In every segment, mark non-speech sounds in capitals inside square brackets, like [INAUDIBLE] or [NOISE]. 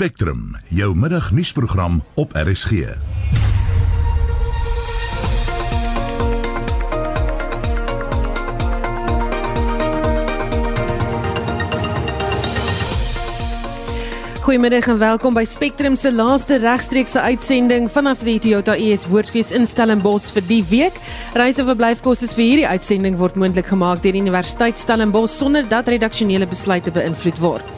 Spectrum, jou middagnuusprogram op RSG. Goeiemiddag en welkom by Spectrum se laaste regstreekse uitsending vanaf die Toyota ES Woordfees in Stellenbosch vir die week. Reis en verblyfkoste vir hierdie uitsending word moontlik gemaak deur die Universiteit Stellenbosch sonder dat redaksionele besluite beïnvloed word.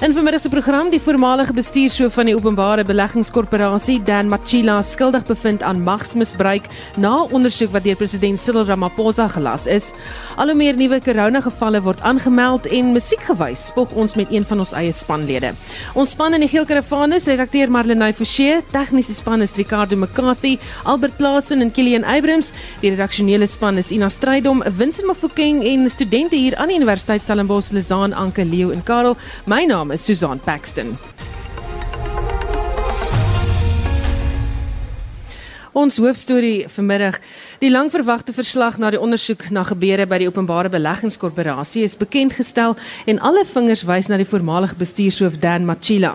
In vermiddag se program die voormalige bestuurshoof van die Openbare Beleggingskorporasie Dan Machila skuldig bevind aan magsmisbruik na ondersoek wat deur president Cyril Ramaphosa gelas is. Al hoe meer nuwe koronagevalle word aangemeld en musiekgewys spog ons met een van ons eie spanlede. Ons span in die geel karavaan is redakteur Marlenae Forsie, tegniese span is Ricardo McCarthy, Albert Klasen en Kilian Abrams, die redaksionele span is Ina Strydom, Vincent Mofokeng en studente hier aan die Universiteit Stellenbosch, Lizaan Anke Leo en Karel. My naam is Susan Paxton. Ons hoofstorie vanmiddag Die langverwagte verslag na die ondersoek na gebeure by die Openbare Beleggingskorporasie is bekend gestel en alle vingers wys na die voormalige bestuurshoof Dan Machila.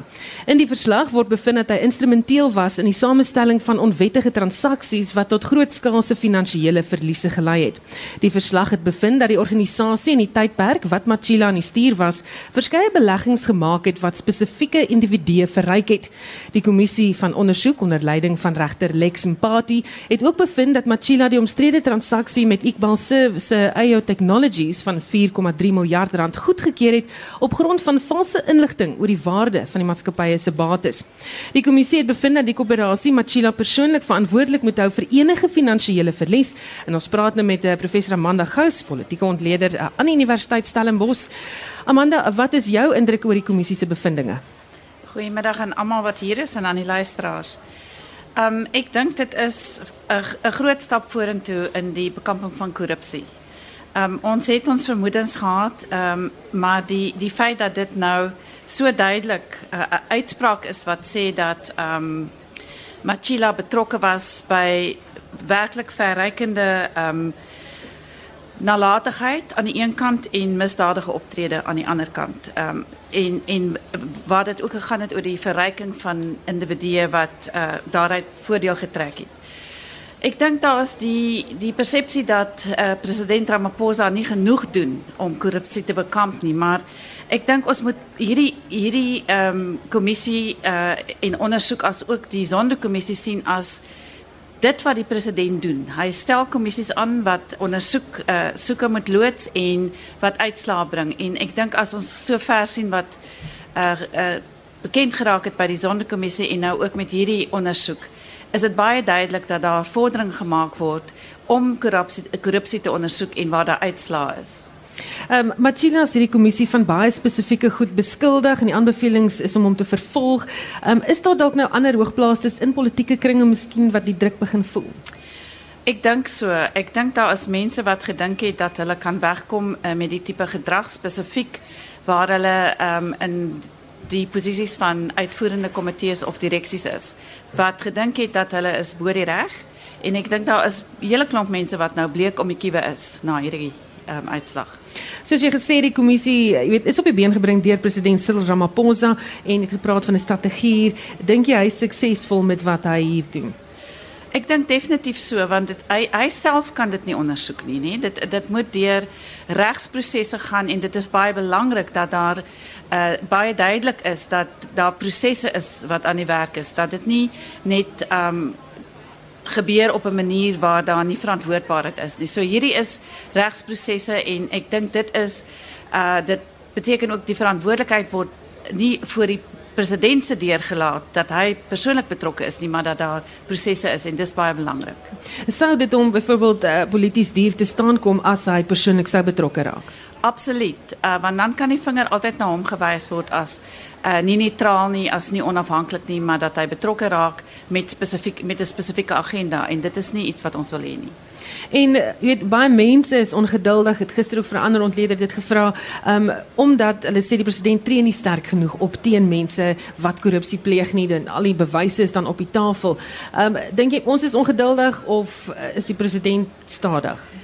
In die verslag word bevind dat hy instrumenteel was in die samestelling van onwettige transaksies wat tot grootskaalse finansiële verliese gelei het. Die verslag het bevind dat die organisasie in die tydperk wat Machila aan die stuur was, verskeie beleggings gemaak het wat spesifieke individue verryk het. Die kommissie van ondersoek onder leiding van regter Lex Mpati het ook bevind dat Machila die omstrede transaksie met Iqbal se se AO Technologies van 4,3 miljard rand goedgekeur het op grond van valse inligting oor die waarde van die maatskappye se bates. Die kommissie het bevind dat die koöperasie Machila persoonlik verantwoordelik moet hou vir enige finansiële verlies en ons praat nou met uh, professor Amanda Gous, politieke ontleder uh, aan die Universiteit Stellenbosch. Amanda, wat is jou indruk oor die kommissie se bevindinge? Goeiemiddag aan almal wat hier is en aan die luisteraars. Um ek dink dit is 'n groot stap vorentoe in die bekamping van korrupsie. Um ons het ons vermoedens gehad, um maar die die feit dat dit nou so duidelik 'n uh, uitspraak is wat sê dat um Machila betrokke was by werklik verrykende um nalatigheid aan die een kant en misdadige optrede aan die ander kant. Ehm um, en en waar dit ook gegaan het oor die verryking van individue wat uh daaruit voordeel getrek het. Ek dink daar is die die persepsie dat uh, president Ramaphosa nie genoeg doen om korrupsie te bekamp nie, maar ek dink ons moet hierdie hierdie ehm um, kommissie uh en ondersoek as ook die sonderkommissie sien as dit wat die president doen. Hy stel kommissies aan wat ondersoek uh soeke moet loods en wat uitslae bring en ek dink as ons so ver sien wat uh uh bekend geraak het by die sonderkommissie en nou ook met hierdie ondersoek is dit baie duidelik dat daar vordering gemaak word om korrupsie korrupsie te ondersoek en waar daar uitslae is. Ehm um, Machina het die kommissie van baie spesifieke goed beskuldig en die aanbevelings is om hom te vervolg. Ehm um, is daar dalk nou ander hoogplaases in politieke kringe miskien wat die druk begin voel? Ek dink so. Ek dink daar is mense wat gedink het dat hulle kan wegkom uh, met die tipe gedrag spesifiek waar hulle ehm um, in die posisies van uitvoerende komitees of direksies is wat gedink het dat hulle is bo die reg en ek dink daar is 'n hele klomp mense wat nou bleek om die kiewe is na hierdie ehm um, uitslag. Soos jy gesê die kommissie, jy weet, is op die been gebring deur president Cyril Ramaphosa en het gepraat van 'n strategie. Dink jy hy is suksesvol met wat hy hier doen? Ek dink definitief so want dit hy hy self kan dit nie ondersoek nie, nê. Dit dit moet deur regsprosesse gaan en dit is baie belangrik dat daar uh baie duidelik is dat daar prosesse is wat aan die werk is, dat dit nie net um gebeur op 'n manier waar daar nie verantwoordbaarheid is nie. So hierdie is regsprosesse en ek dink dit is uh dit beteken ook die verantwoordelikheid word nie voor die president se deur gelaat dat hy persoonlik betrokke is nie, maar dat daar prosesse is en dis baie belangrik. Sou dit om byvoorbeeld uh, polities dier te staan kom as hy persoonlik sou betrokke raak? Absoluut. Uh want dan kan die vinger altyd na hom gewys word as uh nie neutraal nie, as nie onafhanklik nie, maar dat hy betrokke raak met spesifiek met 'n spesifieke agenda en dit is nie iets wat ons wil hê nie. En jy weet baie mense is ongeduldig. Het gister ook vir 'n ander ontleder dit gevra, um omdat hulle sê die president tree nie sterk genoeg op teen mense wat korrupsie pleeg nie. Dan al die bewyse is dan op die tafel. Um dink jy ons is ongeduldig of uh, is die president stadig?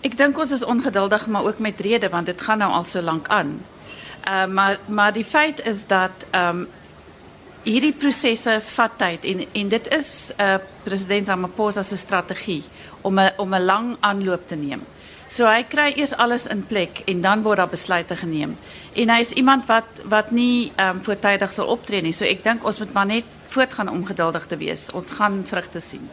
Ek dink ons is ongeduldig maar ook met rede want dit gaan nou al so lank aan. Uh maar maar die feit is dat ehm um, hierdie prosesse vat tyd en en dit is 'n uh, president Ramaphosa se strategie om 'n om 'n lang aanloop te neem. So hy kry eers alles in plek en dan word daar besluite geneem. En hy is iemand wat wat nie ehm um, voortydig sal optree nie. So ek dink ons moet maar net voortgaan om geduldig te wees. Ons gaan vrugte sien.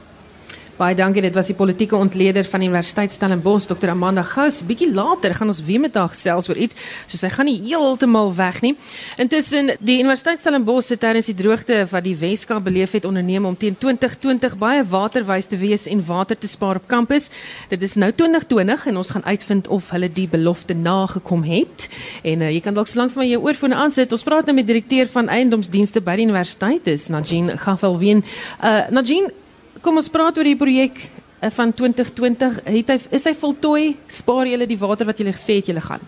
Baie dankie. Dit was die politieke ontleder van Universiteit Stellenbosch, Dr. Amanda Gous. Bietjie later gaan ons weer met haar gesels oor iets, so sy gaan nie heeltemal weg nie. Intussen die Universiteit Stellenbosch het tydens die droogte wat die Weskaap beleef het onderneem om teen 2020 baie waterwys te wees en water te spaar op kampus. Dit is nou 2020 en ons gaan uitvind of hulle die belofte nagekom het. En uh, jy kan dalk solank vir my jou oorfone aansit. Ons praat nou met direkteur van eiendomsdienste by die universiteit, dis Najin Gafelwien. Uh Najin kom ons praat oor die projek eh, van 2020. Het hy is hy voltooi? Spaar julle die water wat julle gesê het julle gaan?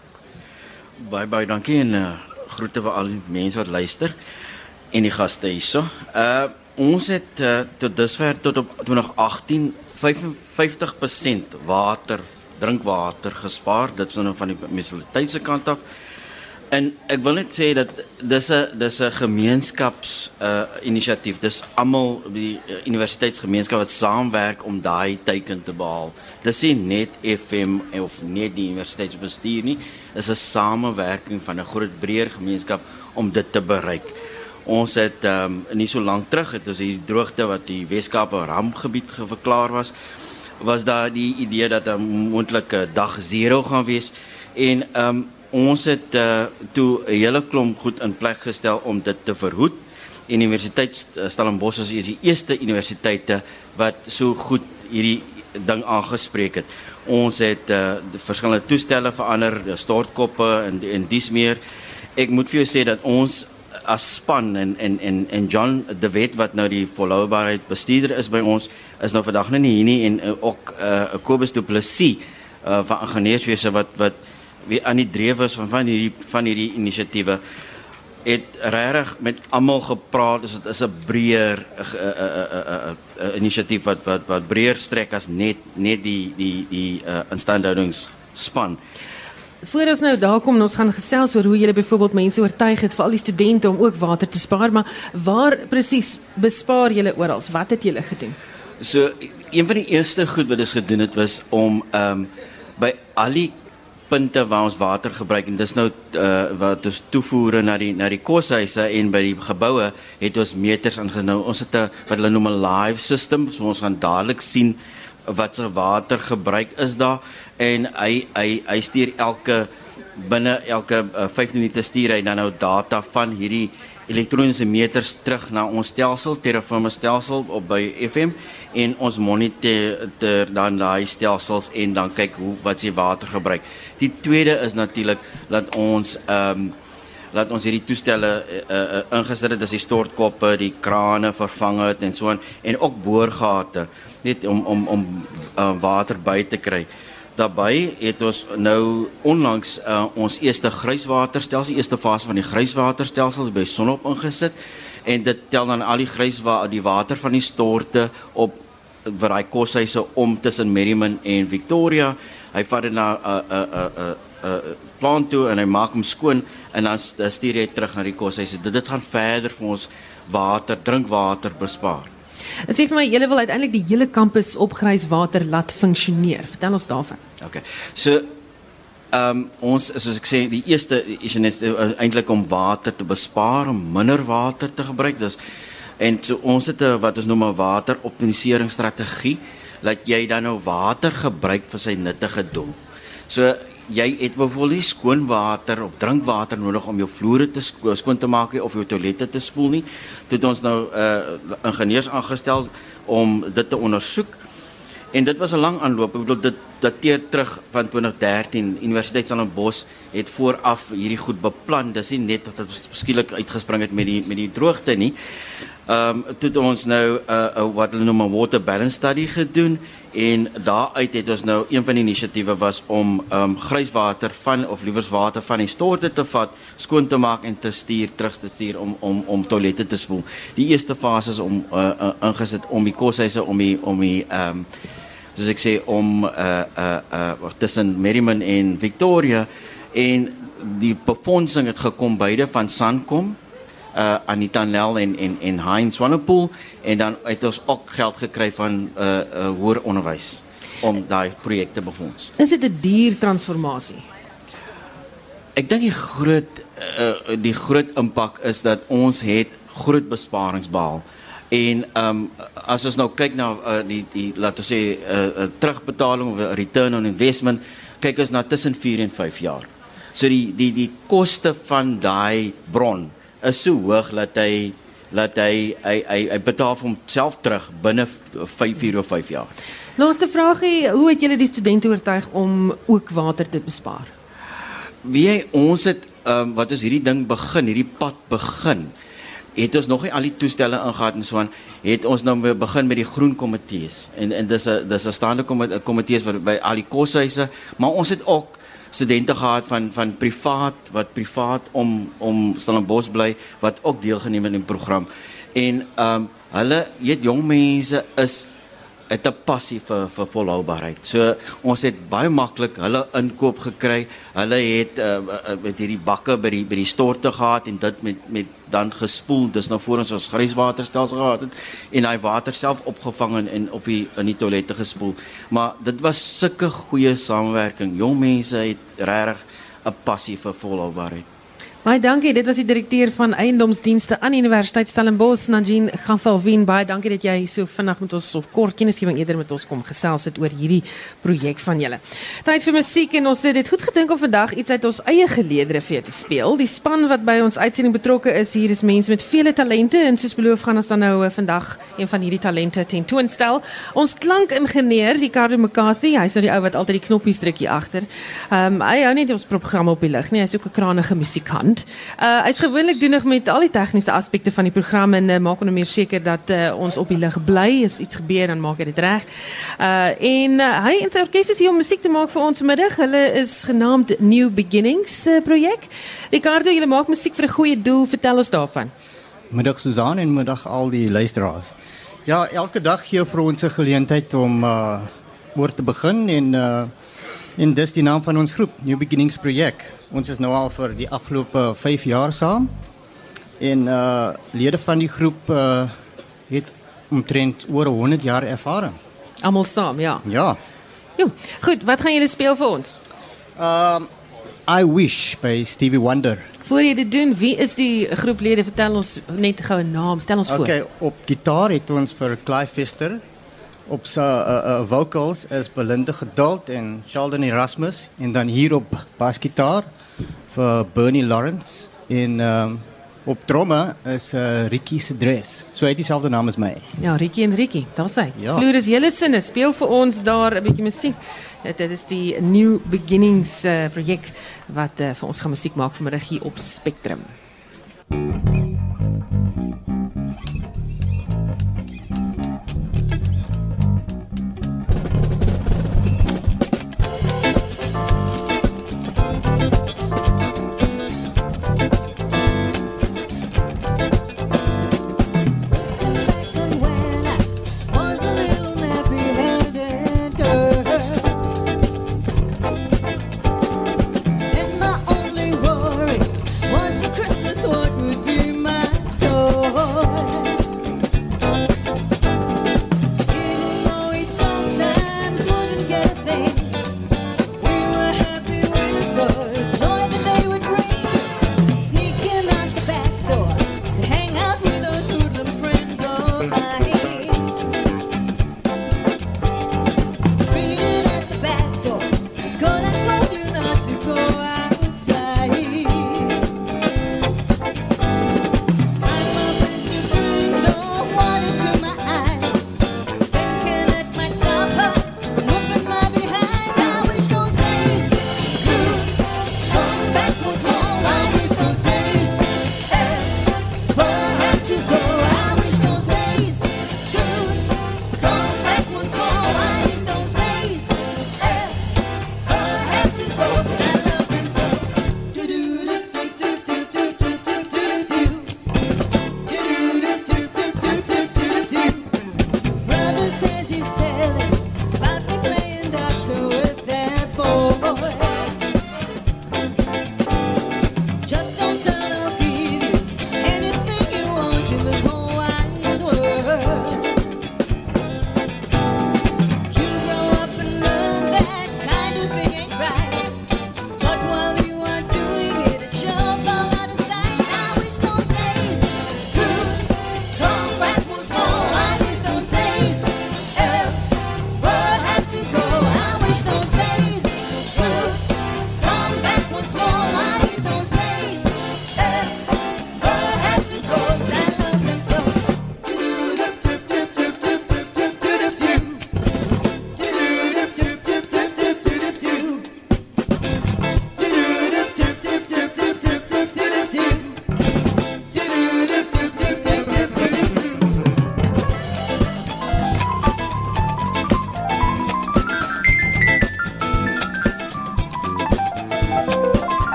Baie baie dankie en uh, groete vir al die mense wat luister en die gaste hierso. Uh ons het uh, tot dusver tot op 2018 55% water, drinkwater gespaar. Dit is nou van die munisipaliteit se kant af. En ek wil net sê dat dis 'n dis 'n gemeenskaps uh inisiatief. Dis almal die uh, universiteitsgemeenskap wat saamwerk om daai teiken te behaal. Dis nie net FM of net die universiteitsbestuur nie. Dis 'n samewerking van 'n groot breër gemeenskap om dit te bereik. Ons het um nie so lank terug het ons hier droogte wat die Weskaap 'n rampgebied verklaar was, was daar die idee dat 'n moontlike dag 0 gaan wees en um ons het uh, toe 'n hele klomp goed in plek gestel om dit te verhoed. Universiteit Stellenbosch is die eerste universiteite wat so goed hierdie ding aangespreek het. Ons het uh, verskillende toestelle verander, stortkoppe en en dis meer. Ek moet vir jou sê dat ons as span en en en en John De Wet wat nou die volhoubaarheid bestuurder is by ons is nou vandag nie hier nie en uh, ook uh, Kobus Du Plessis uh, van ingenieurswese wat wat wie aan die dreef is van van hierdie van hierdie inisiatiewe het regtig met almal gepraat is dit is 'n breër 'n inisiatief wat wat wat breër strek as net net die die die uh, instandhoudingsspan Voor ons nou daar kom ons gaan gesels oor hoe julle byvoorbeeld mense oortuig het vir al die studente om ook water te spaar maar waar presies bespaar julle oral? Wat het julle gedoen? So een van die eerste goed wat ons gedoen het was om ehm um, by al die punte waar ons water gebruik en dis nou uh, wat ons toevoer na die na die koshuise en by die geboue het ons meters ingenou. Ons het 'n wat hulle noem 'n live system, so ons gaan dadelik sien wat se water gebruik is daar en hy hy hy stuur elke binne elke uh, 15 minute stuur hy dan nou data van hierdie elektroniese meters terug na ons stelsel, Terraform stelsel op by FM en ons monitor dan daai stelsels en dan kyk hoe wat se water gebruik. Die tweede is natuurlik dat ons ehm um, laat ons hierdie toestelle uh, uh, ingesit het, dis die stortkoppe, die krane vervang het en so aan en ook boorgate net om om om uh, water by te kry. Daarbey het ons nou onlangs uh, ons eerste grijswaterstelsel, eerste fase van die grijswaterstelsel by Sonop ingesit en dit tel dan al die grijswa die water van die storte op vir daai koshuise om tussen Merriman en Victoria. Hy vat dit na 'n 'n 'n 'n plant toe en hy maak hom skoon en dan stuur hy terug na die koshuise. Dit dit gaan verder vir ons water, drinkwater bespaar. Dit sê vir my julle wil uiteindelik die hele kampus op grijswater laat funksioneer. Vertel ons daarvan. OK. So ehm um, ons soos ek sê die eerste is uh, eintlik om water te bespaar, om minder water te gebruik. Dis en so ons het 'n wat ons noem 'n wateroptimaliseringsstrategie dat jy dan nou water gebruik vir sy nuttige doel. So jy het byvoorbeeld nie skoon water of drinkwater nodig om jou vloere te sko skoon te maak of jou toilette te spoel nie. Dit ons nou 'n uh, ingenieurs aangestel om dit te ondersoek. En dit was 'n lang aanloop. Ek bedoel dit dateer terug van 2013. Universiteit Stellenbosch het vooraf hierdie goed beplan. Dis nie net dat dit skielik uitgespring het met die met die droogte nie. Ehm um, toe het ons nou 'n uh, uh, wat hulle noem 'n water balance study gedoen en daaruit het ons nou een van die inisiatiewe was om um, grijswater van of liewers water van die storte te vat, skoon te maak en te stuur terug te stuur om om om toilette te spoel. Die eerste fase is om uh, uh, ingesit om die koshuise om die om die um, soos ek sê om uh uh uh tussen Merriman en Victoria en die befondsing het gekom beide van Sankom uh Anita Nel en en en Hein Swanepoel en dan het ons ook geld gekry van uh uh hoër onderwys om daai projek te befonds. Is dit 'n duur transformasie? Ek dink die groot uh, die groot impak is dat ons het groot besparings behaal. En ehm um, as ons nou kyk na uh, die die laat ons sê uh, uh, terugbetaling of return on investment, kyk ons na tussen 4 en 5 jaar. So die die die koste van daai bron is so hoog dat hy laat hy hy hy, hy betaal vir homself terug binne 5 uur of 5 jaar. Laaste vraagie, hoe het julle die studente oortuig om ook water te bespaar? Wie jy, ons het ehm um, wat is hierdie ding begin, hierdie pad begin. Het ons nog nie al die toestelle ingegaan en so aan, het ons nou begin met die groen komitees. En en dis 'n dis 'n staande komitees vir by al die koshuise, maar ons het ook studente gehad van van privaat wat privaat om om Stellenbosch bly wat ook deelgeneem het in die program. En ehm um, hulle, jy weet jong mense is het 'n passie vir vir volhoubaarheid. So ons het baie maklik hulle inkoop gekry. Hulle het uh, met hierdie bakke by die by die storte gehad en dit met met dan gespoel. Dis nou voor ons ons grijswaterstelsel gehad het en hy water self opgevang en, en op die in die toilette gespoel. Maar dit was sulke goeie samewerking. Jong mense het regtig 'n passie vir volhoubaarheid. Baie dankie. Dit was die direkteur van eiendomsdienste aan Universiteit Stellenbosch, Najin Gafalwin. Baie dankie dat jy so vinnig met ons of kort kennisgewing eerder met ons kom gesels het oor hierdie projek van julle. Tyd vir musiek en ons het dit goed gedink om vandag iets uit ons eie geleedere vir jou te speel. Die span wat by ons uitsending betrokke is, hier is mense met vele talente en soos beloof gaan ons dan nou eh, vandag een van hierdie talente tentoonstel. Ons klankingenieur, Ricardo McCarthy, hy's nou die ou wat altyd die knoppies druk hier agter. Ehm um, hy hou net ons program op die lig, nee, hy's ook 'n krangige musikant kant. Uh hy's gewoonlik doenig met al die tegniese aspekte van die program en uh, maak hom meer seker dat uh, ons op die lig bly. As iets gebeur dan maak hy dit reg. Uh en uh, hy en sy orkes is hier om musiek te maak vir ons middag. Hulle is genaamd New Beginnings uh, projek. Ricardo, julle maak musiek vir 'n goeie doel. Vertel ons daarvan. Middag Susan en middag al die luisteraars. Ja, elke dag gee vir ons 'n geleentheid om uh oor te begin en uh en dis die naam van ons groep, New Beginnings projek. Ons is nou al vir die afgelope 5 jaar saam. En uh lede van die groep uh het omtrent oor 100 jaar ervaring. Almal saam, ja. Ja. Jo, goed, wat gaan julle speel vir ons? Um I Wish by Stevie Wonder. Voor jy dit doen, wie is die groeplede? Vertel ons net gou 'n naam, stel ons voor. Okay, op gitaar het ons vir Clive Fister. Op sy uh, uh, vocals is Belinda Geduld en Sheldon Erasmus en dan hier op basgitaar vir Bernie Lawrence en um, op tromme is uh, Ricky se dress. So hy het dieselfde naam as my. Ja, Ricky en Ricky, daar sê. Ja. Floris julle sinne speel vir ons daar 'n bietjie musiek. Dit, dit is die New Beginnings uh, projek wat uh, vir ons gaan musiek maak vanmiddag hier op Spectrum.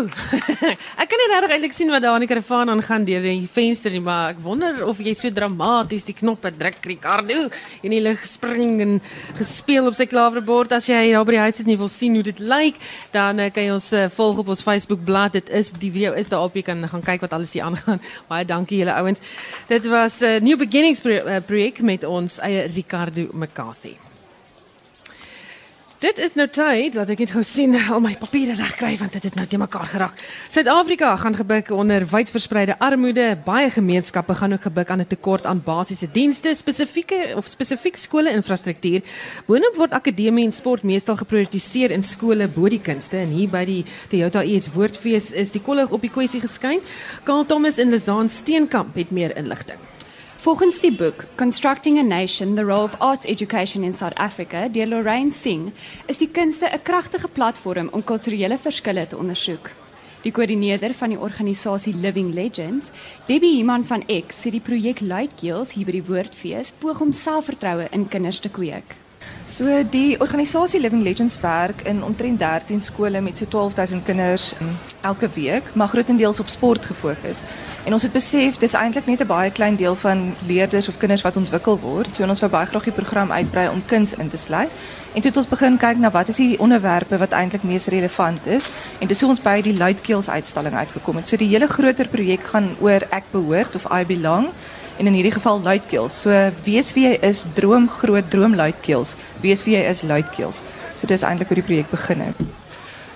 Sjoe. ek kan nie regtig eintlik sien wat daar in die karavaan aangaan deur die venster nie, maar ek wonder of jy so dramaties die knoppe druk Ricardo in die lug spring en gespeel op sy klawerbord as jy daar by die huis sit en jy wil sien hoe dit lyk, dan uh, kan jy ons uh, volg op ons Facebook bladsy. Dit is die video is daar op jy kan gaan kyk wat alles hier aangaan. [LAUGHS] Baie dankie julle ouens. Dit was 'n uh, New Beginnings pro projek met ons eie Ricardo McCarthy. Dit is nou tyd dat ek net gou sien [LAUGHS] al my papiere regkry want dit het nou te mekaar geraak. Suid-Afrika gaan gebuk onder wydverspreide armoede. Baie gemeenskappe gaan ook gebuk aan 'n tekort aan basiese dienste, spesifieke of spesifiek skole infrastruktuur. Boonop word akademie en sport meestal geprioritiseer in skole bo die kunste en hier by die Toyota ES Woordfees is die kollig op die kwessie geskyn. Karl Thomas en Lizaan Steenkamp het meer inligting. Volgens die boek Constructing a Nation: The Role of Arts Education in South Africa deur Lorraine Singh, is die kunste 'n kragtige platform om kulturele verskille te ondersoek. Die koördineerder van die organisasie Living Legends, Debbie Iman van X, sê die projek Luitkeels hier by die Woordfees poog om selfvertroue in kinders te kweek. So die organisasie Living Legends werk in omtrent 13 skole met so 12000 kinders um, elke week, maar grootendeels op sport gefokus. En ons het besef dis eintlik net 'n baie klein deel van leerders of kinders wat ontwikkel word. So ons wou baie graag die program uitbrei om kuns in te sluit. En toe het ons begin kyk na wat is die onderwerpe wat eintlik mees relevant is en dis hoe ons by die Luitkeels uitstalling uitgekom het. So die hele groter projek gaan oor ek behoort of I belong en in hierdie geval luidkeels. So wees wie jy is, droom groot, droom luidkeels. Wees wie jy is, luidkeels. So dis eintlik hoe die projek begin het.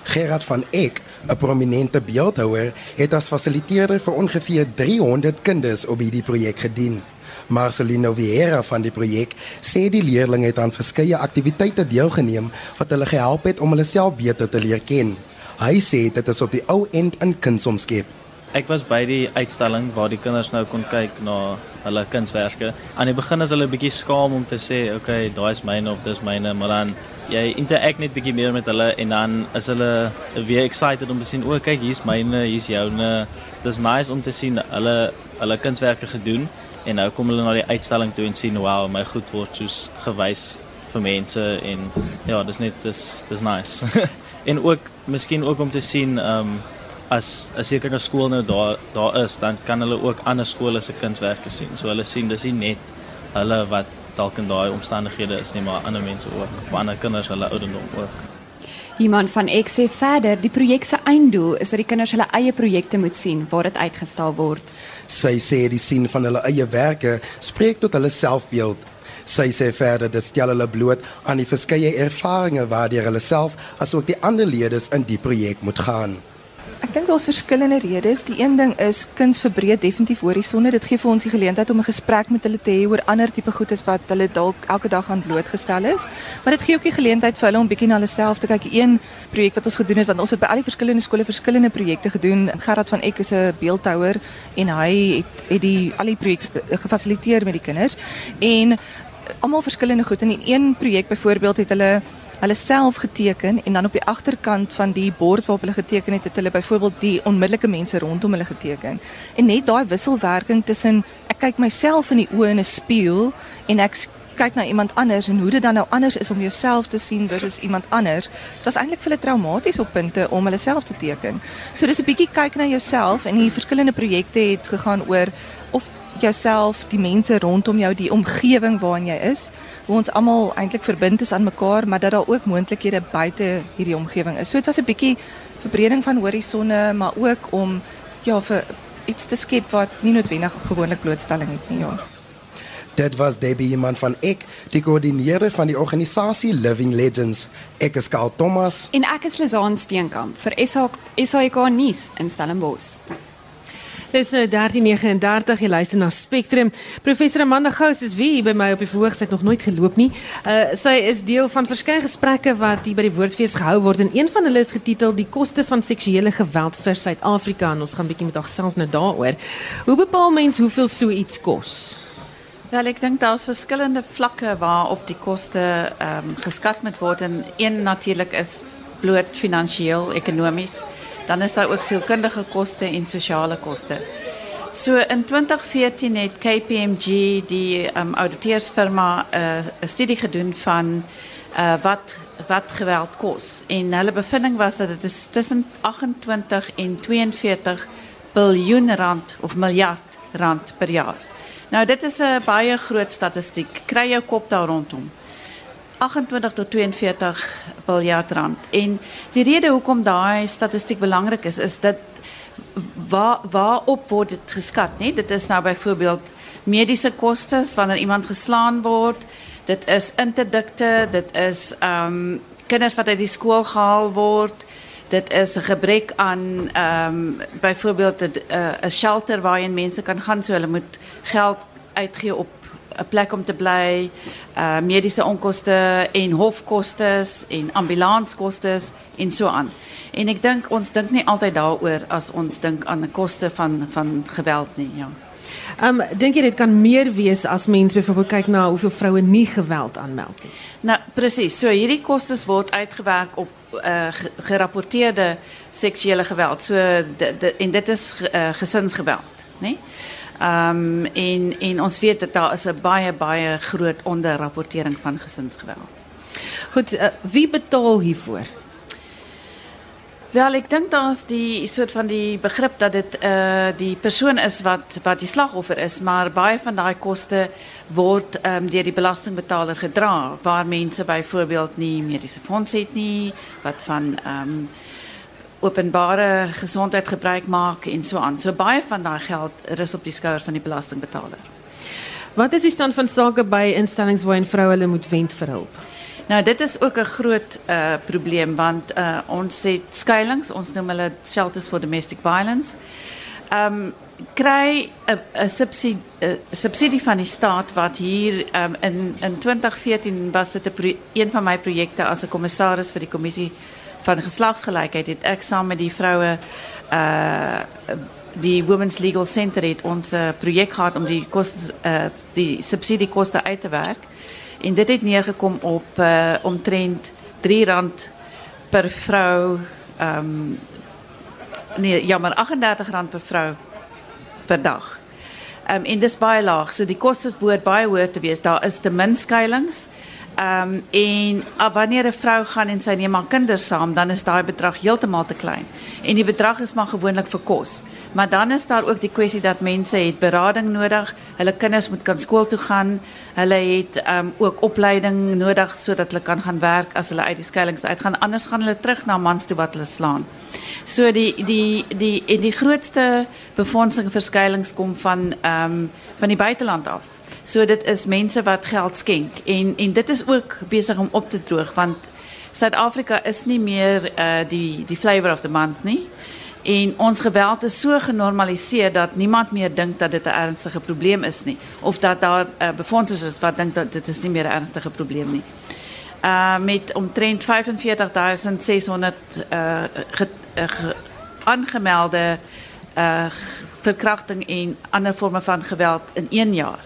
Gerard van Eck, 'n prominente beeldhouer, het as fasiliteerder vir ongeveer 300 kinders op hierdie projek gedien. Marcelino Vieira van die projek sê die leerders het aan verskeie aktiwiteite deelgeneem wat hulle gehelp het om hulle self beter te leer ken. Hy sê dit is op die ou end in kuns omskep. Ek was by die uitstalling waar die kinders nou kon kyk na hulle kunswerke. Aan die begin is hulle bietjie skaam om te sê, "Oké, okay, daai is myne of dis myne," maar dan jy interact net bietjie meer met hulle en dan is hulle weer excited om te sien, "O, oh, kyk, hier's myne, hier's joune." Dis nice om te sien hulle hulle kunswerke gedoen en nou kom hulle na die uitstalling toe en sien, "Wow, my goed word soos gewys vir mense en ja, dis net dis dis nice. [LAUGHS] en ook miskien ook om te sien ehm um, as as sekere skool nou daar daar is, dan kan hulle ook ander skole se kunswerke sien. So hulle sien dis nie net hulle wat dalk in daai omstandighede is nie, maar ander mense ook, of ander kinders hulle ouderdom ook. Iemand van X sê verder, die projek se einddoel is dat die kinders hulle eie projekte moet sien waar dit uitgestal word. Sy sê die sien van hulle eie werke spreek tot hulle selfbeeld. Sy sê verder dit stel hulle bloot aan die verskeie ervarings waardeur hulle self asook die ander leerders in die projek moet gaan. Ek dink daar's verskillende redes. Die een ding is kuns verbreed definitief horisonne. Dit gee vir ons die geleentheid om 'n gesprek met hulle te hê oor ander tipe goedes wat hulle dalk elke dag aan blootgestel is. Maar dit gee ook die geleentheid vir hulle om bietjie na hulle self te kyk. Een projek wat ons gedoen het want ons het by al die verskillende skole verskillende projekte gedoen. Gerard van Eck is 'n beeldhouer en hy het het die al die projekte gefasiliteer met die kinders en almal verskillende goed. In een projek byvoorbeeld het hulle hulle self geteken en dan op die agterkant van die bord waarop hulle geteken het, het hulle byvoorbeeld die onmiddellike mense rondom hulle geteken. En net daai wisselwerking tussen ek kyk myself in die oë in 'n spieël en ek kyk na iemand anders en hoe dit dan nou anders is om jouself te sien versus iemand anders. Dit was eintlik vir hulle traumaties op punte om hulle self te teken. So dis 'n bietjie kyk na jouself en die verskillende projekte het gegaan oor of jouself, die mense rondom jou, die omgewing waarin jy is, hoe ons almal eintlik verbind is aan mekaar, maar dat daar ook moontlikhede buite hierdie omgewing is. So dit was 'n bietjie verbreding van horisonne, maar ook om ja vir iets te skep wat nie noodwendig gewoonlik blootstelling het nie, ja. Dit was Debbie iemand van Eck, die koördineerder van die organisasie Living Legends. Ek is Karl Thomas. En ek is Lizaan Steenkamp vir SAK nuus in Stellenbosch. Dis nou 13:39 jy luister na Spectrum. Professor Amanda Gous is wie hier by my op die verhoog, sy het nog nooit geloop nie. Uh sy is deel van verskeie gesprekke wat hier by die Woordfees gehou word en een van hulle is getitel Die koste van seksuele geweld vir Suid-Afrika en ons gaan bietjie met haar gesels nou daaroor. Hoe bepaal mens hoeveel so iets kos? Wel, ek dink daar's verskillende vlakke waarop die koste ehm um, geskat moet word en een natuurlik is bloot finansiëel, ekonomies. Dan is daar ook sielkundige koste en sosiale koste. So in 2014 het KPMG die um, auditeursfirma 'n uh, studie gedoen van uh wat wat geweld kos. En hulle bevinding was dat dit is tussen 28 en 42 biljoen rand of miljard rand per jaar. Nou dit is 'n baie groot statistiek. Kry jou kop daar rondom. 28 tot 42 miljard rand. En die rede hoekom daai statistiek belangrik is is dat waar waarop word dit geskat, nê? Dit is nou byvoorbeeld mediese kostes wanneer iemand geslaan word. Dit is interdikte, dit is ehm um, kinders wat uit die skool gehaal word. Dit is 'n gebrek aan ehm um, byvoorbeeld 'n uh, 'n shelter waarheen mense kan gaan so hulle moet geld uitgee op 'n plek om te bly, uh mediese onkoste en hofkostes en ambulanskostes en so aan. En ek dink ons dink nie altyd daaroor as ons dink aan die koste van van geweld nie, ja. Ehm um, dink jy dit kan meer wees as mens byvoorbeeld kyk na hoeveel vroue nie geweld aanmeld nie? Nou presies. So hierdie kostes word uitgewerk op uh gerapporteerde seksuele geweld. So de, de, en dit is uh, gesinsgeweld, né? Ehm um, en en ons weet dat daar is 'n baie baie groot onderrapportering van gesinsgeweld. Goed, uh, wie betaal hiervoor? Wel, ek dink daar's die soort van die begrip dat dit uh die persoon is wat wat die slagoffer is, maar baie van daai koste word ehm um, deur die belastingbetaler gedra, waar mense byvoorbeeld nie mediese fonds het nie, wat van ehm um, openbare gesondheid gebruik maak en so aan. So baie van daai geld rus op die skouers van die belastingbetaler. Wat is die stand van sake by instellings waarin vroue hulle moet wend vir hulp? Nou dit is ook 'n groot uh probleem want uh ons het skuilings, ons noem hulle shelters for domestic violence. Um kry 'n subsidie 'n subsidie van die staat wat hier um in in 2014 was dit 'n een van my projekte as 'n kommissaris vir die kommissie van geslagsgelykheid het ek saam met die vroue uh die Women's Legal Center het ons 'n uh, projek gehad om die koste uh die subsidiekoste uit te werk. En dit het neergekom op uh, omtrent R3 per vrou. Ehm um, nee, jammer, R38 per vrou per dag. Ehm um, en dis baie laag. So die kostes behoort baie hoër te wees. Daar is te min skuilings. Ehm um, en uh, wanneer 'n vrou gaan en sy neem haar kinders saam, dan is daai bedrag heeltemal te klein. En die bedrag is maar gewoonlik vir kos. Maar dan is daar ook die kwessie dat mense het berading nodig. Hulle kinders moet kan skool toe gaan. Hulle het ehm um, ook opleiding nodig sodat hulle kan gaan werk as hulle uit die skuilings uitgaan. Anders gaan hulle terug na mans toe wat hulle slaan. So die die die en die grootste befondsing vir skuilings kom van ehm um, van die buiteland af. So dit is mense wat geld skenk en en dit is ook besig om op te droog want Suid-Afrika is nie meer uh die die flavour of the month nie. En ons geweld is so genormaliseer dat niemand meer dink dat dit 'n ernstige probleem is nie of dat daar uh, befondsers is wat dink dat dit is nie meer 'n ernstige probleem nie. Uh met omtrent 45600 uh ge, uh, ge, aangemelde uh verkrachting en ander forme van geweld in 1 jaar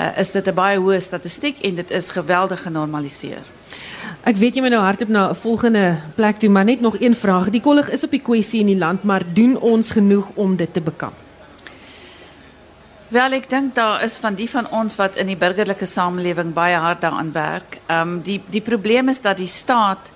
uh, is dit 'n baie hoë statistiek en dit is geweldig genormaliseer. Ek weet jy moet nou hardop na 'n volgende plek toe, maar net nog een vraag. Die kollig is op die kwessie in die land, maar doen ons genoeg om dit te bekamp? Wel, ek dink daar is van die van ons wat in die burgerlike samelewing baie hard daaraan werk. Ehm um, die die probleem is dat die staat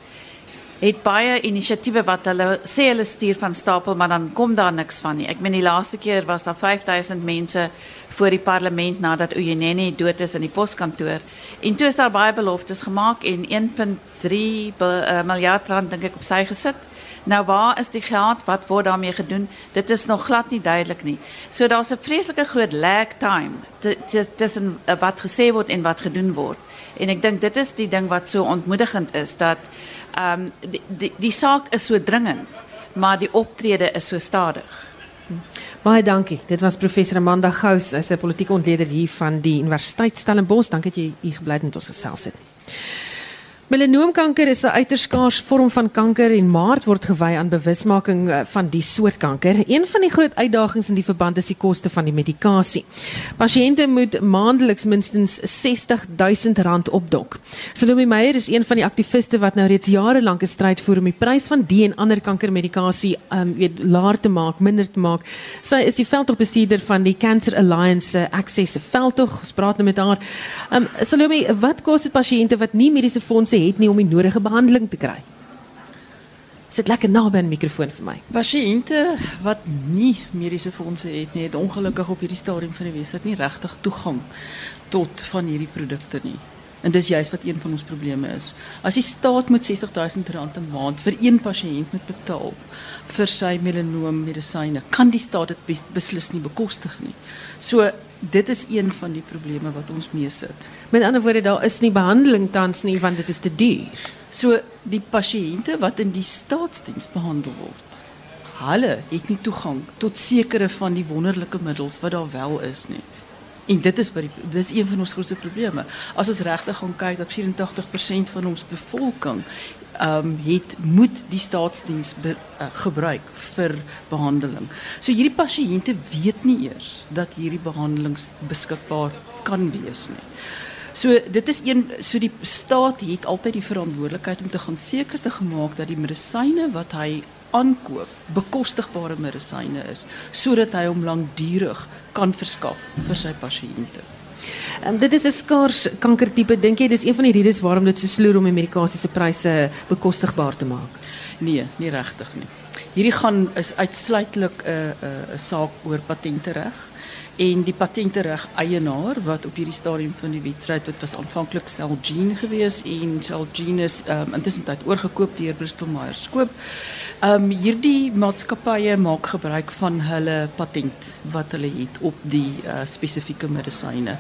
het baie inisiatiewe wat hulle sê hulle stuur van stapel, maar dan kom daar niks van nie. Ek meen die laaste keer was daar 5000 mense voor die parlement nadat Uyeneni dood is in die poskantoor. En toe is daar baie beloftes gemaak en 1.3 uh, miljard rand dink ek op sy gesit. Nou waar is die geld? Wat word daarmee gedoen? Dit is nog glad nie duidelik nie. So daar's 'n vreeslike groot lag time tussen uh, wat gesê word en wat gedoen word. En ek dink dit is die ding wat so ontmoedigend is dat ehm um, die, die die saak is so dringend, maar die optrede is so stadig. Baie dankie. Dit was professor Amanda Gous, sy politieke ontleder hier van die Universiteit Stellenbosch. Dankie dat jy hier gebly het met ons gesels het. Melanoomkanker is 'n uiters skaars vorm van kanker en Maart word gewy aan bewusmaking eh, van die soort kanker. Een van die groot uitdagings in die verband is die koste van die medikasie. Pasiënte moet maandeliks minstens R60000 opdok. Salome Meyer is een van die aktiviste wat nou reeds jare lank 'n stryd voer om die prys van die en ander kankermedikasie um weet laer te maak, minder te maak. Sy is die veldtogbestuurder van die Cancer Alliance uh, Access veldtog. Ons praat nou met haar. Um Salome, wat kos dit pasiënte wat nie mediese fondse het nie om die nodige behandeling te kry. Sit lekker naby aan die mikrofoon vir my. Pasiënte wat nie mediese fondse het nie, het ongelukkig op hierdie stadium van die wêreld nie regtig toegang tot van hierdie produkte nie. En dis juist wat een van ons probleme is. As die staat moet R60000 'n maand vir een pasiënt moet betaal vir sy melanoom medisyne, kan die staat dit bes beslis nie bekostig nie. So dit is een van die probleme wat ons mee sit. Met ander woorde, daar is nie behandeling tans nie want dit is te duur. So die pasiënte wat in die staatsdiens behandel word, hulle het nie toegang tot sekere van die wonderlike middels wat daar wel is nie. En dit is wat die dis een van ons grootste probleme. As ons regtig gaan kyk dat 84% van ons bevolking ehm um, het moet die staatsdiens be, uh, gebruik vir behandeling. So hierdie pasiënte weet nie eers dat hierdie behandelings beskikbaar kan wees nie. So dit is een so die staat het altyd die verantwoordelikheid om te gaan seker te gemaak dat die medisyne wat hy aankoop bekostigbare medisyne is sodat hy hom lankdurig kan verskaf vir sy pasiënte. Um, dit is 'n skaars kankertipe. Dink jy dis een van die redes waarom dit so sloer om die medikasie se pryse bekostigbaar te maak? Nee, nie regtig nie. Hierdie gaan is uitsluitlik 'n uh, 'n uh, 'n saak oor patentereg en die patentereg eienaar wat op hierdie stadium van die wedstryd dit was aanvanklik Celgene gewees en Celgene is um, intussen tyd oorgekoop deur Bristol Myers Squibb. Ehm um, hierdie maatskappye maak gebruik van hulle patent wat hulle het op die uh, spesifieke medisyne.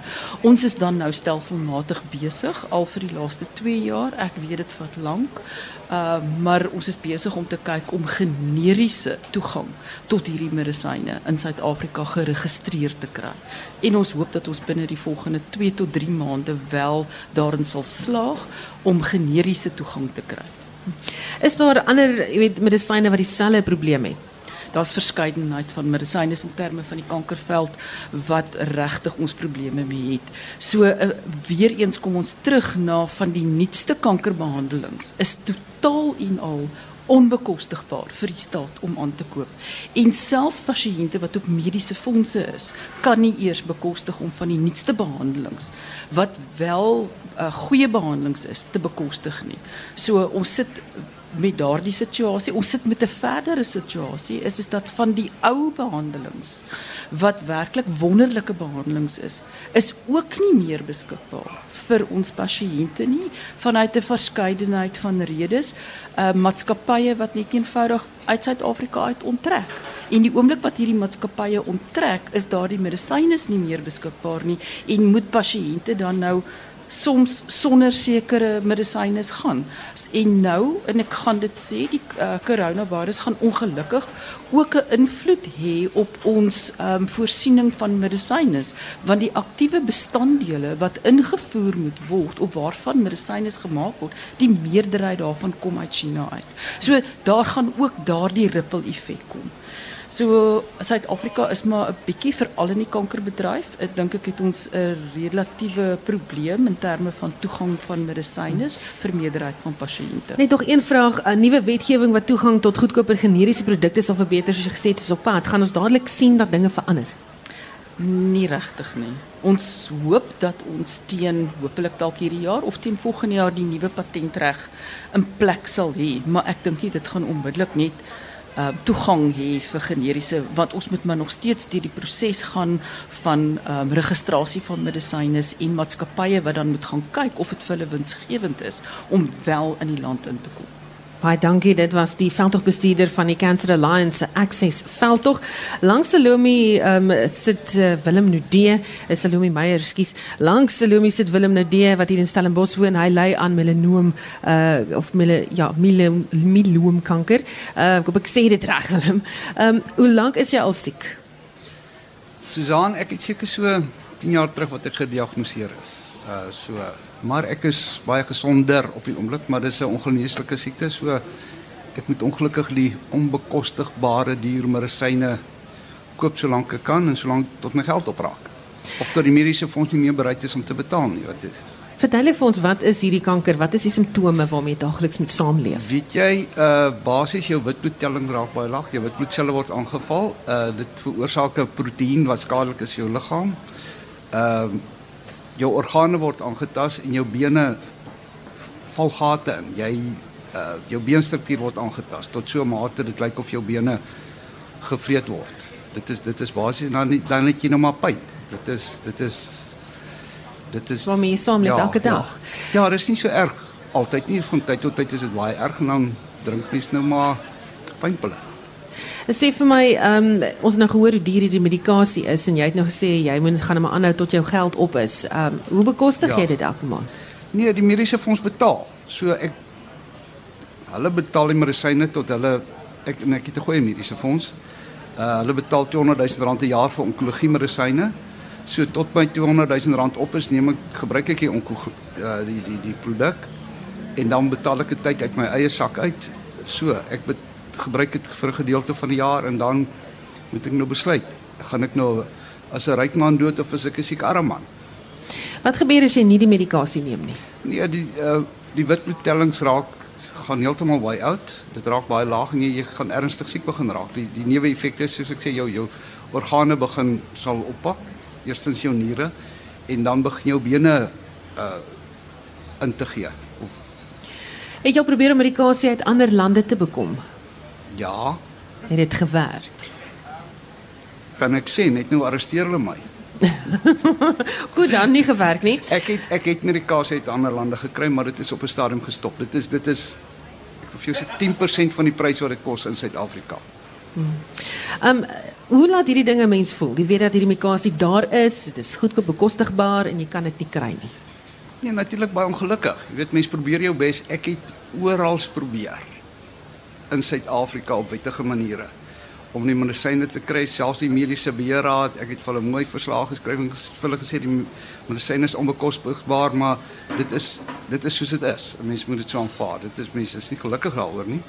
Ons is dan nou stelselmatig besig al vir die laaste 2 jaar. Ek weet dit vat lank. Uh, maar ons is besig om te kyk om generiese toegang tot hierdie medisyne in Suid-Afrika geregistreer te kry. En ons hoop dat ons binne die volgende 2 tot 3 maande wel daarin sal slaag om generiese toegang te kry. Is daar ander, jy weet, medisyne wat dieselfde probleem het? Daar's verskeidenheid van medisyne in terme van die kankerveld wat regtig ons probleme mee het. So uh, weer eens kom ons terug na van die nuutste kankerbehandelings is totaal en al onbekostigbaar vir die staat om aan te koop. En selfs pasiënte wat op mediese fondse is, kan nie eers bekostig om van die nuutste behandelings wat wel uh, goeie behandelings is te bekostig nie. So ons sit met daardie situasie. Ons sit met 'n verdere situasie is is dat van die ou behandelings wat werklik wonderlike behandelings is, is ook nie meer beskikbaar vir ons pasiënte nie vanuit 'n verskeidenheid van redes. Uh maatskappye wat net eenvoudig uit Suid-Afrika uit onttrek. En die oomblik wat hierdie maatskappye onttrek, is daardie medisyne nie meer beskikbaar nie en moet pasiënte dan nou soms sonder sekere medisyne gaan. En nou en ek gaan dit sê die uh, coronavirus gaan ongelukkig ook 'n invloed hê op ons um, voorsiening van medisyne want die aktiewe bestanddele wat ingevoer moet word of waarvan medisyne gemaak word, die meerderheid daarvan kom uit China uit. So daar gaan ook daardie ripple effek kom. So Suid-Afrika is maar 'n bietjie veral in die kankerbedryf. Ek dink ek het ons 'n relatiewe probleem in terme van toegang van medisyne vir meerderheid van pasiënte. Net nog een vraag, 'n nuwe wetgewing wat toegang tot goedkoper generiese produkte sal verbeter soos jy gesê het is op pad. Gaan ons dadelik sien dat dinge verander? Nie regtig nie. Ons hoop dat ons teen hopelik dalk hierdie jaar of teen volgende jaar die nuwe patentreg in plek sal hê, maar ek dink nie dit gaan onmiddellik net uh, toegang hê vir generiese want ons moet maar nog steeds deur die proses gaan van um, registrasie van medisyne en maatskappye wat dan moet gaan kyk of dit vir hulle winsgewend is om wel in die land in te kom. Baie dankie. Dit was die veldtogbestuurder van die Cancer Alliance Access veldtog. Langs Salome um, sit uh, Willem Nudee, uh, Salome Meyer, skus. Langs Salome sit Willem Nudee wat hier in Stellenbosch woon. Hy ly aan melanoom uh of mele ja, mele mieloomkanker. Uh ek hoop ek sê dit reg Willem. Ehm um, hoe lank is jy al siek? Susan, ek het seker so 10 jaar terug wat ek gediagnoseer is. Uh so maar ek is baie gesonder op die oomblik, maar dis 'n ongeneeslike siekte, so ek moet ongelukkig die onbekostigbare diermedisyne koop solank ek kan en solank tot my geld opraak. Of tot die mediese fonds nie meer bereid is om te betaal nie, wat dit. Verduidelik vir ons wat is hierdie kanker? Wat is die simptome waarmee jy daagliks moet saamleef? Weet jy, uh basies jou witbloedtelling raak baie laag, jou witbloedselle word aangeval. Uh dit veroorsaak 'n proteïen wat skadelik is vir jou liggaam. Ehm uh, jou organe word aangetas en jou bene val gate in. Jy uh jou beenstruktuur word aangetast tot so 'n mate dit lyk of jou bene gevreet word. Dit is dit is basies dan dan het jy nou maar pyn. Dit is dit is dit is Waarmee jy saamleef elke dag. Ja, ja dis nie so erg altyd nie van tyd tot tyd is dit baie erg en dan drink mens nou maar pynpille. Sê vir my, ehm um, ons het nou gehoor hoe duur hierdie medikasie is en jy het nou gesê jy moet gaan maar aanhou tot jou geld op is. Ehm um, hoe bekostig Ja. jy dit elke maand? Nee, die mediese fonds betaal. So ek hulle betaal die medisyne tot hulle ek en ek het 'n goeie mediese fonds. Uh hulle betaal 200 000 rand 'n jaar vir onkologie medisyne. So tot my 200 000 rand op is, neem ek gebruik ek die onko uh, die die die produk en dan betaal ek dit tyd uit my eie sak uit. So ek bet, gebruik dit vir 'n gedeelte van die jaar en dan moet ek nou besluit, gaan ek nou as 'n ryk man dood of as ek 'n siek arm man? Wat gebeur as jy nie die medikasie neem nie? Nee, die uh, die witbloedtellings raak gaan heeltemal way out. Dit raak baie laag en jy, jy gaan ernstig siek begin raak. Die die neeweffekte soos ek sê jou jou organe begin sal oppak. Eerstens jou niere en dan begin jou bene uh in te gee. Of Het jy probeer om medikasie uit ander lande te bekom? Ja, Het dit gewerk? kan ek sê net nou arresteer hulle my. [LAUGHS] Goed, dan nie gewerk nie. Ek het ek het medikasie uit ander lande gekry, maar dit is op 'n stadium gestop. Dit is dit is ek vir jou sê 10% van die prys wat dit kos in Suid-Afrika. Ehm um, hoe laat hierdie dinge mens voel? Jy weet dat hierdie medikasie daar is, dit is goedkoop bekostigbaar en jy kan dit nie kry nie. Nee, natuurlik baie ongelukkig. Jy weet mense probeer jou bes. Ek het oral probeer in Suid-Afrika op wettige maniere om die medisyne te kry, selfs die mediese beheerraad. Ek het vir hulle mooi verslae geskryf en vir hulle gesê die medisyne is onbekostigbaar, maar dit is dit is soos dit is. 'n Mens moet dit so aanvaar. Dit is mense is nie gelukkig daaroor nie.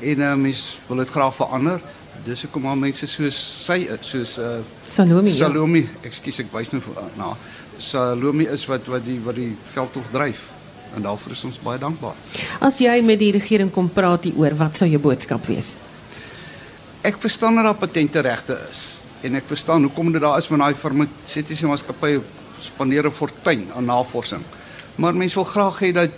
En uh, mense wil dit graag verander. Dis hoekom maar mense soos sy soos uh Salome, ja. Salome, ekskuus ek wys nou uh, na. Salome is wat wat die wat die veldtog dryf. En daarvoor is ons baie dankbaar. As jy met die regering kom praat hieroor, wat sou jou boodskap wees? Ek verstaan dat daar patente regte is en ek verstaan hoekom dit daar is want daai farmaseutiese maatskappye spandeer 'n fortuin aan navorsing. Maar mense wil graag hê dat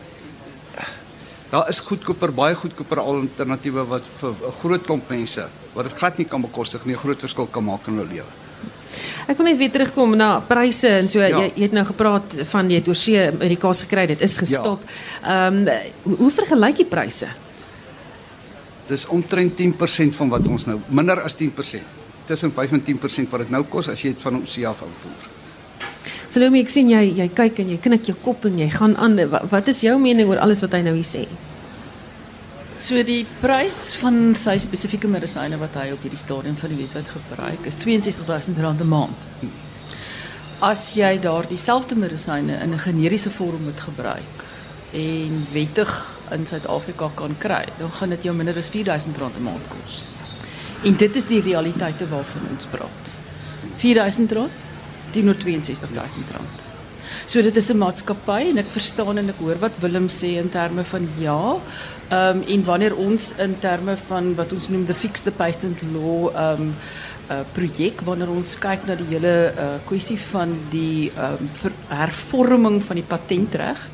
daar is goedkoper, baie goedkoper alternatiewe wat vir 'n groot klomp mense wat dit glad nie kan bekostig nie, 'n groot verskil kan maak in hulle lewe. Ek wil net weer terugkom na pryse en so Ja. jy, jy het nou gepraat van jy het oorsee medikasie gekry, dit is gestop. Ehm hoe, hoe vergelyk jy pryse? Dis omtrent 10% van wat ons nou minder as 10%. Tussen 5 en 10% wat dit nou kos as jy dit van oorsee af invoer. Salome, ek sien jy jy kyk en jy knik jou kop en jy gaan aan. Wat, wat is jou mening oor alles wat hy nou hier sê? So die prys van sy spesifieke medisyne wat hy op hierdie stadium van die webwerf gebruik is R62000 'n maand. As jy daardie selfde medisyne in 'n generiese vorm moet gebruik en wettig in Suid-Afrika kan kry, dan gaan dit jou minder as R4000 'n maand kos. En dit is die realiteite waarvan ons praat. R4000 teenoor R62000. So dit is 'n maatskappy en ek verstaan en ek hoor wat Willem sê in terme van ja. Ehm um, en wanneer ons in terme van wat ons noem the fix the patent law ehm um, uh, projek wanneer ons kyk na die hele uh, kwessie van die um, ver, hervorming van die patentreg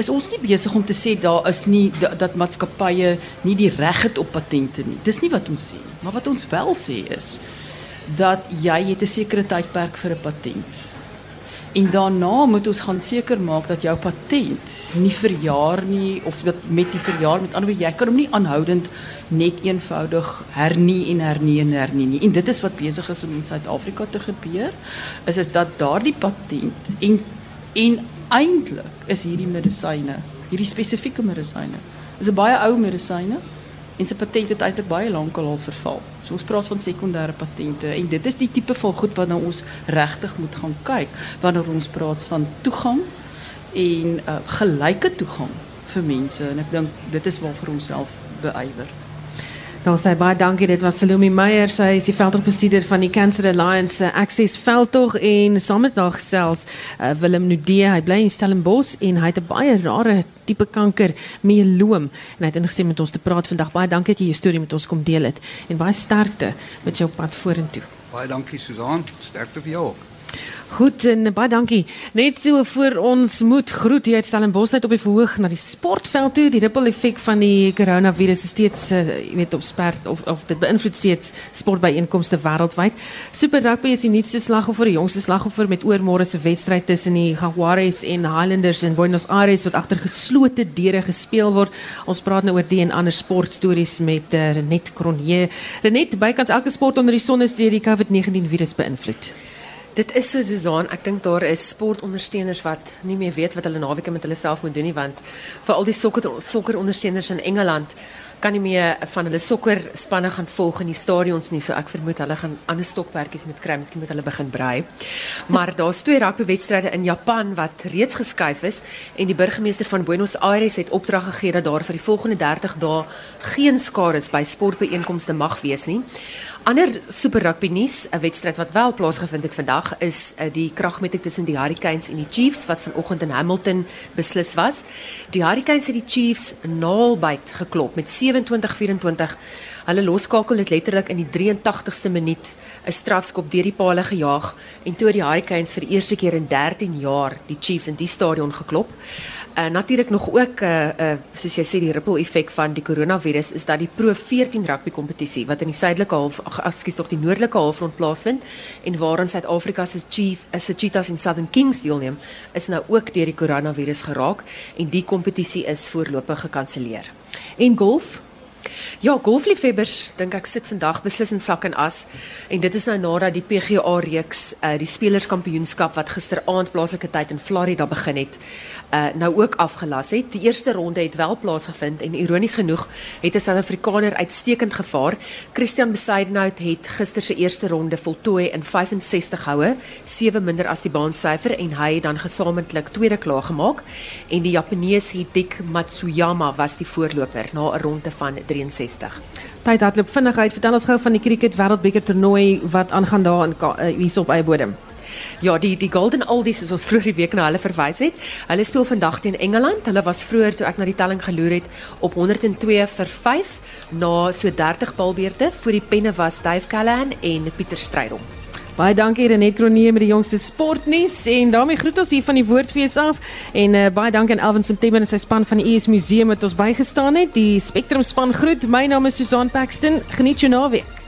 is ons nie besig om te sê daar is nie dat, dat maatskappye nie die reg het op patente nie. Dis nie wat ons sê nie, maar wat ons wel sê is dat jy het 'n sekere tydperk vir 'n patent. En daarna moet ons gaan seker maak dat jou patent nie verjaar nie of dat met die verjaar met ander jy kan hom nie aanhoudend net eenvoudig hernie en hernie en hernie nie. En dit is wat besig is om in Suid-Afrika te gebeur is is dat daardie patent en en eintlik is hierdie medisyne, hierdie spesifieke medisyne, is 'n baie ou medisyne en sy patent het eintlik baie lank al verval. So ons praat van sekondêre patente en dit is die tipe van goed nou ons regtig moet gaan kyk wanneer ons praat van toegang en uh, gelyke toegang vir mense en ek dink dit is waarvoor ons self beywer. Daar sê baie dankie. Dit was Salome Meyer. Sy is die veldtogbestuurder van die Cancer Alliance se Access veldtog en saam met haar gesels uh, Willem Nudee. Hy bly in Stellenbosch en hy het 'n baie rare tipe kanker, mieloom en hy het ingestem met ons te praat vandag. Baie dankie dat jy jou storie met ons kom deel het en baie sterkte met jou pad vorentoe. Baie dankie Susan. Sterkte vir jou ook. Goed en baie dankie. Net so voor ons moet groet hier uit Stellenbosch uit op die verhoog na die sportveld toe. Die ripple effek van die coronavirus is steeds uh, jy weet op sperd of of dit beïnvloed steeds sportbyeenkomste wêreldwyd. Super rugby is die nuutste slagoffer, die jongste slagoffer met oormôre se wedstryd tussen die Jaguares en Highlanders in Buenos Aires wat agter geslote deure gespeel word. Ons praat nou oor die en ander sportstories met uh, Renet Cronje. Renet, bykans elke sport onder die son is deur die COVID-19 virus beïnvloed. Dit is so Susan, ek dink daar is sportondersteuners wat nie meer weet wat hulle naweke met hulle self moet doen nie want vir al die sokker sokkerondersteuners in Engeland kan nie meer van hulle sokkerspanne gaan volg in die stadions nie, so ek vermoed hulle gaan ander stokperdjies moet kry, miskien moet hulle begin brei. Maar [LAUGHS] daar's twee rugbywedstryde in Japan wat reeds geskuif is en die burgemeester van Buenos Aires het opdrag gegee dat daar vir die volgende 30 dae geen skades by sportbyeenkomste mag wees nie. Ander super rugby nuus, 'n wedstryd wat wel plaasgevind het vandag is uh, die kragmeting tussen die Hurricanes en die Chiefs wat vanoggend in Hamilton beslis was. Die Hurricanes het die Chiefs naalbyt geklop met 27-24. Hulle loskakel het letterlik in die 83ste minuut 'n strafskop deur die palle gejaag en toe die Hurricanes vir die eerste keer in 13 jaar die Chiefs in die stadion geklop. Uh, natuurlik nog ook uh, uh soos jy sê die ripple effek van die coronavirus is dat die Pro 14 rugby kompetisie wat in die suidelike half ekskuus tog die noordelike halfrond plaasvind en waarin Suid-Afrika se Chief is se Cheetahs en Southern Kings deelneem is nou ook deur die coronavirus geraak en die kompetisie is voorlopig gekanselleer. En golf Ja, golfliefhebbers dink ek sit vandag beslis in sak en as en dit is nou nadat die PGA reeks uh, die spelerskampioenskap wat gisteraand plaaslike tyd in Florida begin het, uh, nou ook afgelas het. Die eerste ronde het wel plaasgevind en ironies genoeg het 'n Suid-Afrikaner uitstekend gevaar. Christian Besaidnout het gister se eerste ronde voltooi in 65 houe, 7 minder as die baansyfer en hy het dan gesamentlik tweede klaar gemaak en die Japanees Hideki Matsuyama was die voorloper na 'n ronde van 63. Tyd hardloop vinnig uit. Vertel ons gou van die cricket wêreldbeker toernooi wat aangaan daar in uh, hier op eie bodem. Ja, die die Golden Oldies soos ons vroeër die week na hulle verwys het. Hulle speel vandag teen Engeland. Hulle was vroeër toe ek na die telling geloer het op 102 vir 5 na so 30 balbeurte. Voor die penne was Dave Callahan en Pieter Strydom. Baie dankie Renet Kronee met die jongste sportnuus en daarmee groet ons hier van die Woordfees af en uh, baie dankie aan Elvin September en sy span van die ES Museum wat ons bygestaan het. Die Spectrum span groet. My naam is Susan Paxton. Geniet jou naweek.